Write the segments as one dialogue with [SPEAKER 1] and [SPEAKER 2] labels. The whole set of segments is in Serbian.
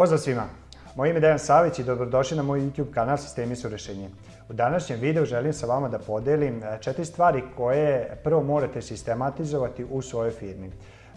[SPEAKER 1] Pozdrav svima! Moje ime je Dejan Savić i dobrodošli na moj YouTube kanal Sistemi su rešenje. U današnjem videu želim sa vama da podelim e, četiri stvari koje prvo morate sistematizovati u svojoj firmi.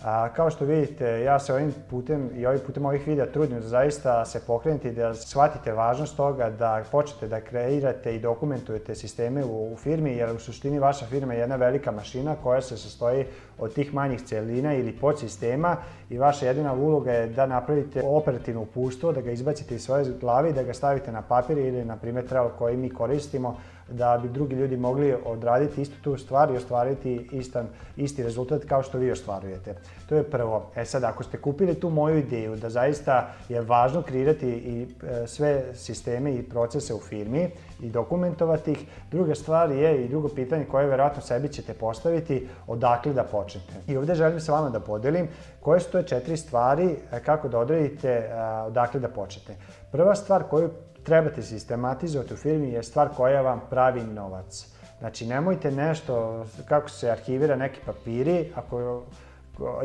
[SPEAKER 1] A, kao što vidite, ja se ovim putem i ovim putem ovih videa trudim da zaista se pokrenete i da shvatite važnost toga da počnete da kreirate i dokumentujete sisteme u, u firmi, jer u suštini vaša firma je jedna velika mašina koja se sastoji od tih manjih celina ili podsistema i vaša jedina uloga je da napravite operativno upustvo, da ga izbacite iz svoje glave i da ga stavite na papir ili na primjer trail koji mi koristimo da bi drugi ljudi mogli odraditi istu tu stvar i ostvariti istan, isti rezultat kao što vi ostvarujete. To je prvo. E sad, ako ste kupili tu moju ideju da zaista je važno kreirati i e, sve sisteme i procese u firmi, i dokumentovati ih. Druga stvar je i drugo pitanje koje verovatno sebi ćete postaviti, odakle da počnete. I ovde želim sa vama da podelim koje su to četiri stvari e, kako da odredite e, odakle da počnete. Prva stvar koju trebate sistematizovati u firmi je stvar koja vam pravi novac. Znači, nemojte nešto, kako se arhivira neki papiri, ako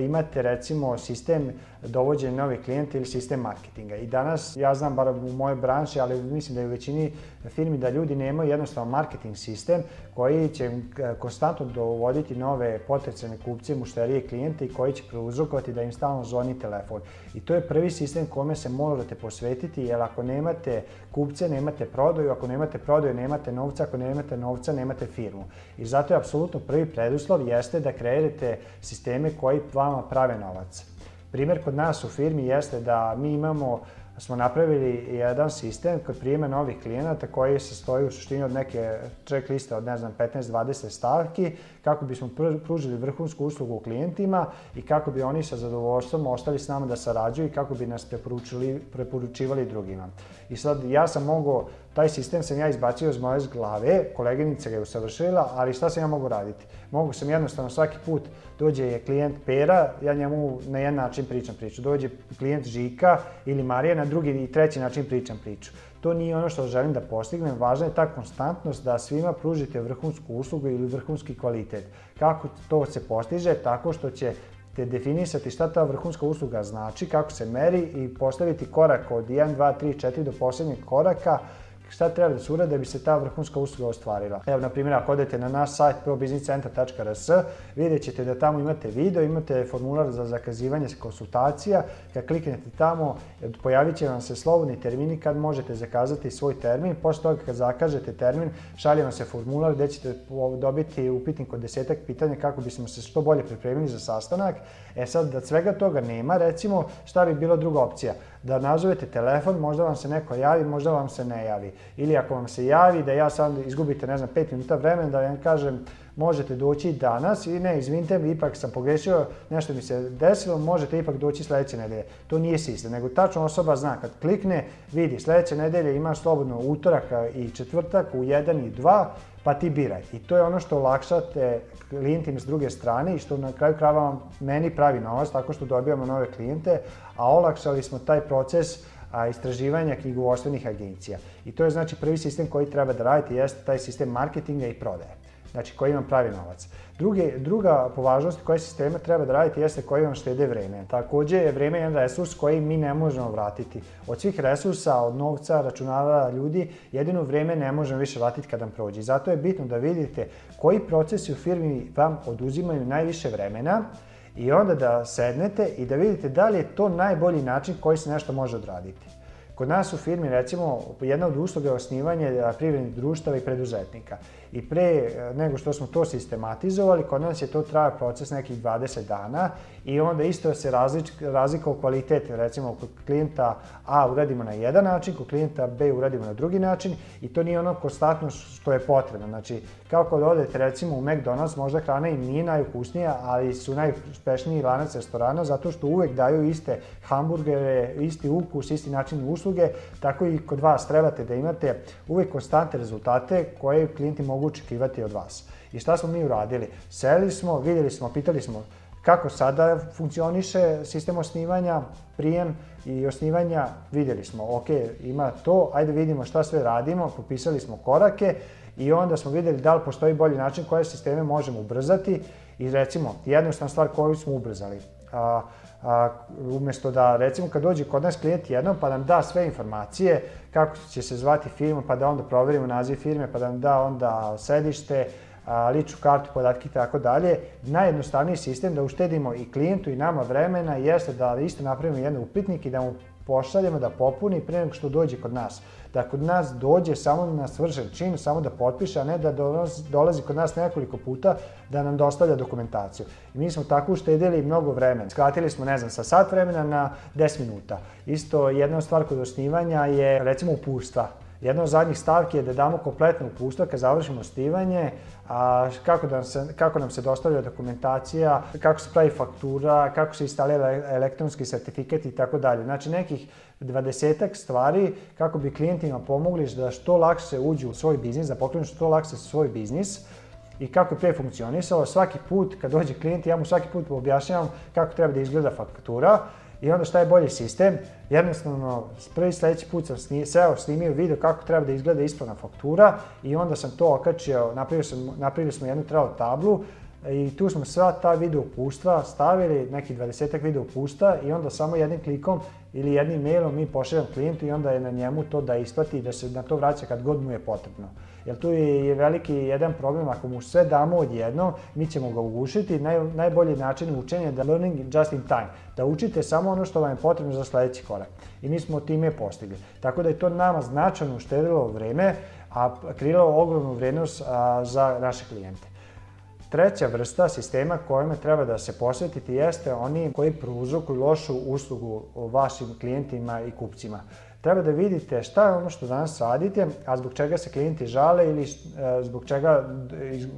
[SPEAKER 1] imate recimo sistem dovođenja novih klijenta ili sistem marketinga. I danas, ja znam bar u mojoj branši, ali mislim da je u većini firmi da ljudi nemaju jednostavno marketing sistem koji će e, konstantno dovoditi nove potencijalne kupce, mušterije, klijente i koji će preuzrokovati da im stalno zvoni telefon. I to je prvi sistem kome se morate posvetiti, jer ako nemate kupce, nemate prodaju, ako nemate prodaju, nemate novca, ako nemate novca, nemate firmu. I zato je apsolutno prvi preduslov jeste da kreirate sisteme koji vama prave novac. Primer kod nas u firmi jeste da mi imamo smo napravili jedan sistem kod prijeme novih klijenata koji se stoji u suštini od neke checkliste od ne znam 15-20 stavki kako bismo pružili vrhunsku uslugu klijentima i kako bi oni sa zadovoljstvom ostali s nama da sarađuju i kako bi nas preporučivali drugima. I sad ja sam mogao, taj sistem sam ja izbacio iz moje glave, koleginica ga je usavršila, ali šta sam ja mogu raditi? Mogu sam jednostavno svaki put, dođe je klijent Pera, ja njemu na jedan način pričam priču, dođe klijent Žika ili Marija, na drugi i treći način pričam priču. To nije ono što želim da postignem, važna je ta konstantnost da svima pružite vrhunsku uslugu ili vrhunski kvalitet. Kako to se postiže? Tako što će te definisati šta ta vrhunska usluga znači, kako se meri i postaviti korak od 1, 2, 3, 4 do poslednjeg koraka šta treba da se urade da bi se ta vrhunska usluga ostvarila. Evo, na primjer, ako odete na naš sajt probizniscentar.rs, vidjet ćete da tamo imate video, imate formular za zakazivanje konsultacija. Kad kliknete tamo, pojavit će vam se slobodni termini kad možete zakazati svoj termin. Posle toga kad zakažete termin, šalje vam se formular gde ćete dobiti upitnik od desetak pitanja kako bismo se što bolje pripremili za sastanak. E sad, da svega toga nema, recimo, šta bi bilo druga opcija? da nazovete telefon, možda vam se neko javi, možda vam se ne javi. Ili ako vam se javi, da ja sad izgubite, ne znam, 5 minuta vremena, da vam kažem, možete doći danas i ne, izvinite mi, ipak sam pogrešio, nešto mi se desilo, možete ipak doći sledeće nedelje. To nije sistem, nego tačno osoba zna kad klikne, vidi sledeće nedelje ima slobodno utorak i četvrtak u 1 i 2, pa ti biraj. I to je ono što olakšate klijentima s druge strane i što na kraju krava meni pravi novac tako što dobijamo nove klijente, a olakšali smo taj proces a, istraživanja knjigovodstvenih agencija. I to je znači prvi sistem koji treba da radite, jeste taj sistem marketinga i prodaje znači koji vam pravi novac. Druge, druga po važnosti koje sisteme treba da radite jeste koji vam štede vreme. Takođe je vreme jedan resurs koji mi ne možemo vratiti. Od svih resursa, od novca, računara, ljudi, jedino vreme ne možemo više vratiti kad nam prođe. Zato je bitno da vidite koji procesi u firmi vam oduzimaju najviše vremena, i onda da sednete i da vidite da li je to najbolji način koji se nešto može odraditi. Kod nas u firmi, recimo, jedna od usluga je osnivanje privrednih društava i preduzetnika i pre e, nego što smo to sistematizovali, kod nas je to traja proces nekih 20 dana i onda isto se različ, razlikao kvalitet, recimo kod klijenta A uradimo na jedan način, kod klijenta B uradimo na drugi način i to nije ono konstantno što je potrebno. Znači, kao kad odete recimo u McDonald's, možda hrana i nije najukusnija, ali su najuspešniji lanac restorana zato što uvek daju iste hamburgere, isti ukus, isti način usluge, tako i kod vas trebate da imate uvek konstante rezultate koje klijenti mogu mogu očekivati od vas. I šta smo mi uradili? Seli smo, videli smo, pitali smo kako sada funkcioniše sistem osnivanja, prijem i osnivanja, videli smo, ok, ima to, ajde vidimo šta sve radimo, popisali smo korake i onda smo videli da li postoji bolji način koje sisteme možemo ubrzati i recimo, jednostavna stvar koju smo ubrzali, a, a, umesto da recimo kad dođe kod nas klijent jednom pa nam da sve informacije kako će se zvati firma pa da onda proverimo naziv firme pa da nam da onda sedište a, ličnu kartu, podatke i tako dalje. Najjednostavniji sistem da uštedimo i klijentu i nama vremena jeste da isto napravimo jedan upitnik i da mu pošaljemo da popuni pre nego što dođe kod nas. Da kod nas dođe samo na svršen čin, samo da potpiše, a ne da dolazi, dolazi kod nas nekoliko puta da nam dostavlja dokumentaciju. I mi smo tako uštedili mnogo vremena. Skratili smo, ne znam, sa sat vremena na 10 minuta. Isto jedna stvar kod osnivanja je, recimo, upustva Jedna od zadnjih stavki je da damo kompletno upustvo kad završimo stivanje, a, kako, da se, kako nam se dostavlja dokumentacija, kako se pravi faktura, kako se instalira elektronski sertifikat i tako dalje. Znači nekih dvadesetak stvari kako bi klijentima pomogli da što lakše uđu u svoj biznis, da pokrenu što lakše svoj biznis i kako je pre funkcionisalo. Svaki put kad dođe klijent, ja mu svaki put objašnjavam kako treba da izgleda faktura, I onda šta je bolji sistem? Jednostavno, prvi sledeći put sam sni, seo, snimio video kako treba da izgleda ispravna faktura i onda sam to okačio, napravili smo, napravili smo jednu trao tablu i tu smo sva ta video upustva stavili, neki 20 video upusta i onda samo jednim klikom ili jednim mailom mi pošaljam klijentu i onda je na njemu to da isplati i da se na to vraća kad god mu je potrebno. Jer tu je veliki jedan problem, ako mu sve damo odjedno, mi ćemo ga ugušiti. Naj, najbolji način učenja je da learning just in time, da učite samo ono što vam je potrebno za sledeći korak. I mi smo time postigli. Tako da je to nama značajno uštedilo vreme, a kreiralo ogromnu vrednost a, za naše klijente. Treća vrsta sistema kojima treba da se posvetiti jeste oni koji prouzrokuju lošu uslugu vašim klijentima i kupcima treba da vidite šta je ono što danas radite, a zbog čega se klijenti žale ili e, zbog čega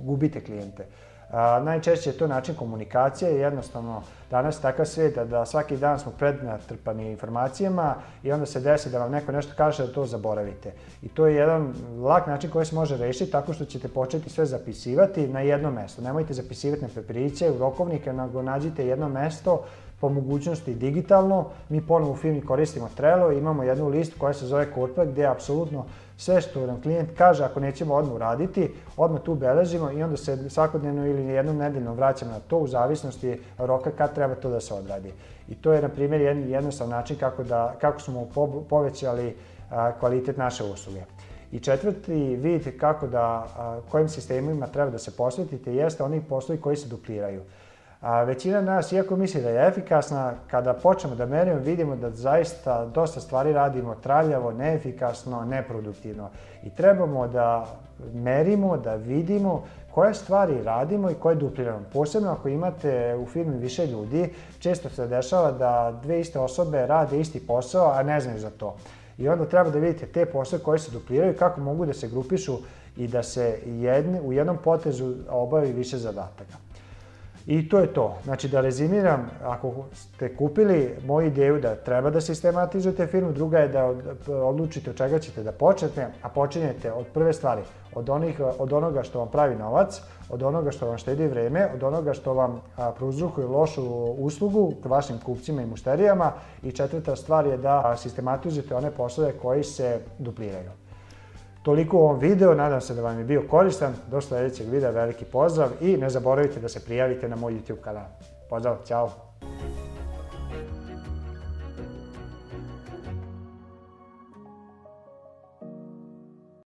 [SPEAKER 1] gubite klijente. A, e, najčešće je to način komunikacije, jednostavno danas takav svet da, da svaki dan smo prednatrpani informacijama i onda se desi da vam neko nešto kaže da to zaboravite. I to je jedan lak način koji se može rešiti tako što ćete početi sve zapisivati na jedno mesto. Nemojte zapisivati na papiriće, u rokovnike, nego nađite jedno mesto po mogućnosti digitalno. Mi ponovno u firmi koristimo Trello i imamo jednu listu koja se zove Corpe gde apsolutno sve što nam klijent kaže, ako nećemo odmah uraditi, odmah tu beležimo i onda se svakodnevno ili jednom nedeljno vraćamo na to u zavisnosti roka kad treba to da se odradi. I to je, na primjer, jedan jednostavan način kako, da, kako smo povećali kvalitet naše usluge. I četvrti vid kako da, kojim sistemima treba da se posvetite jeste oni poslovi koji se dupliraju. A većina nas, iako misli da je efikasna, kada počnemo da merimo, vidimo da zaista dosta stvari radimo traljavo, neefikasno, neproduktivno. I trebamo da merimo, da vidimo koje stvari radimo i koje dupliramo. Posebno ako imate u firmi više ljudi, često se dešava da dve iste osobe rade isti posao, a ne znaju za to. I onda treba da vidite te poslove koji se dupliraju, kako mogu da se grupišu i da se jedne, u jednom potezu obavi više zadataka. I to je to. Znači da rezimiram, ako ste kupili moju ideju da treba da sistematizujete firmu, druga je da odlučite od čega ćete da počnete, a počinjete od prve stvari, od, onih, od onoga što vam pravi novac, od onoga što vam štedi vreme, od onoga što vam prouzrukuje lošu uslugu k vašim kupcima i mušterijama i četvrta stvar je da sistematizujete one poslove koji se dupliraju. Toliko u ovom videu, nadam se da vam je bio koristan. Do sledećeg videa, veliki pozdrav i ne zaboravite da se prijavite na moj YouTube kanal. Pozdrav, ćao!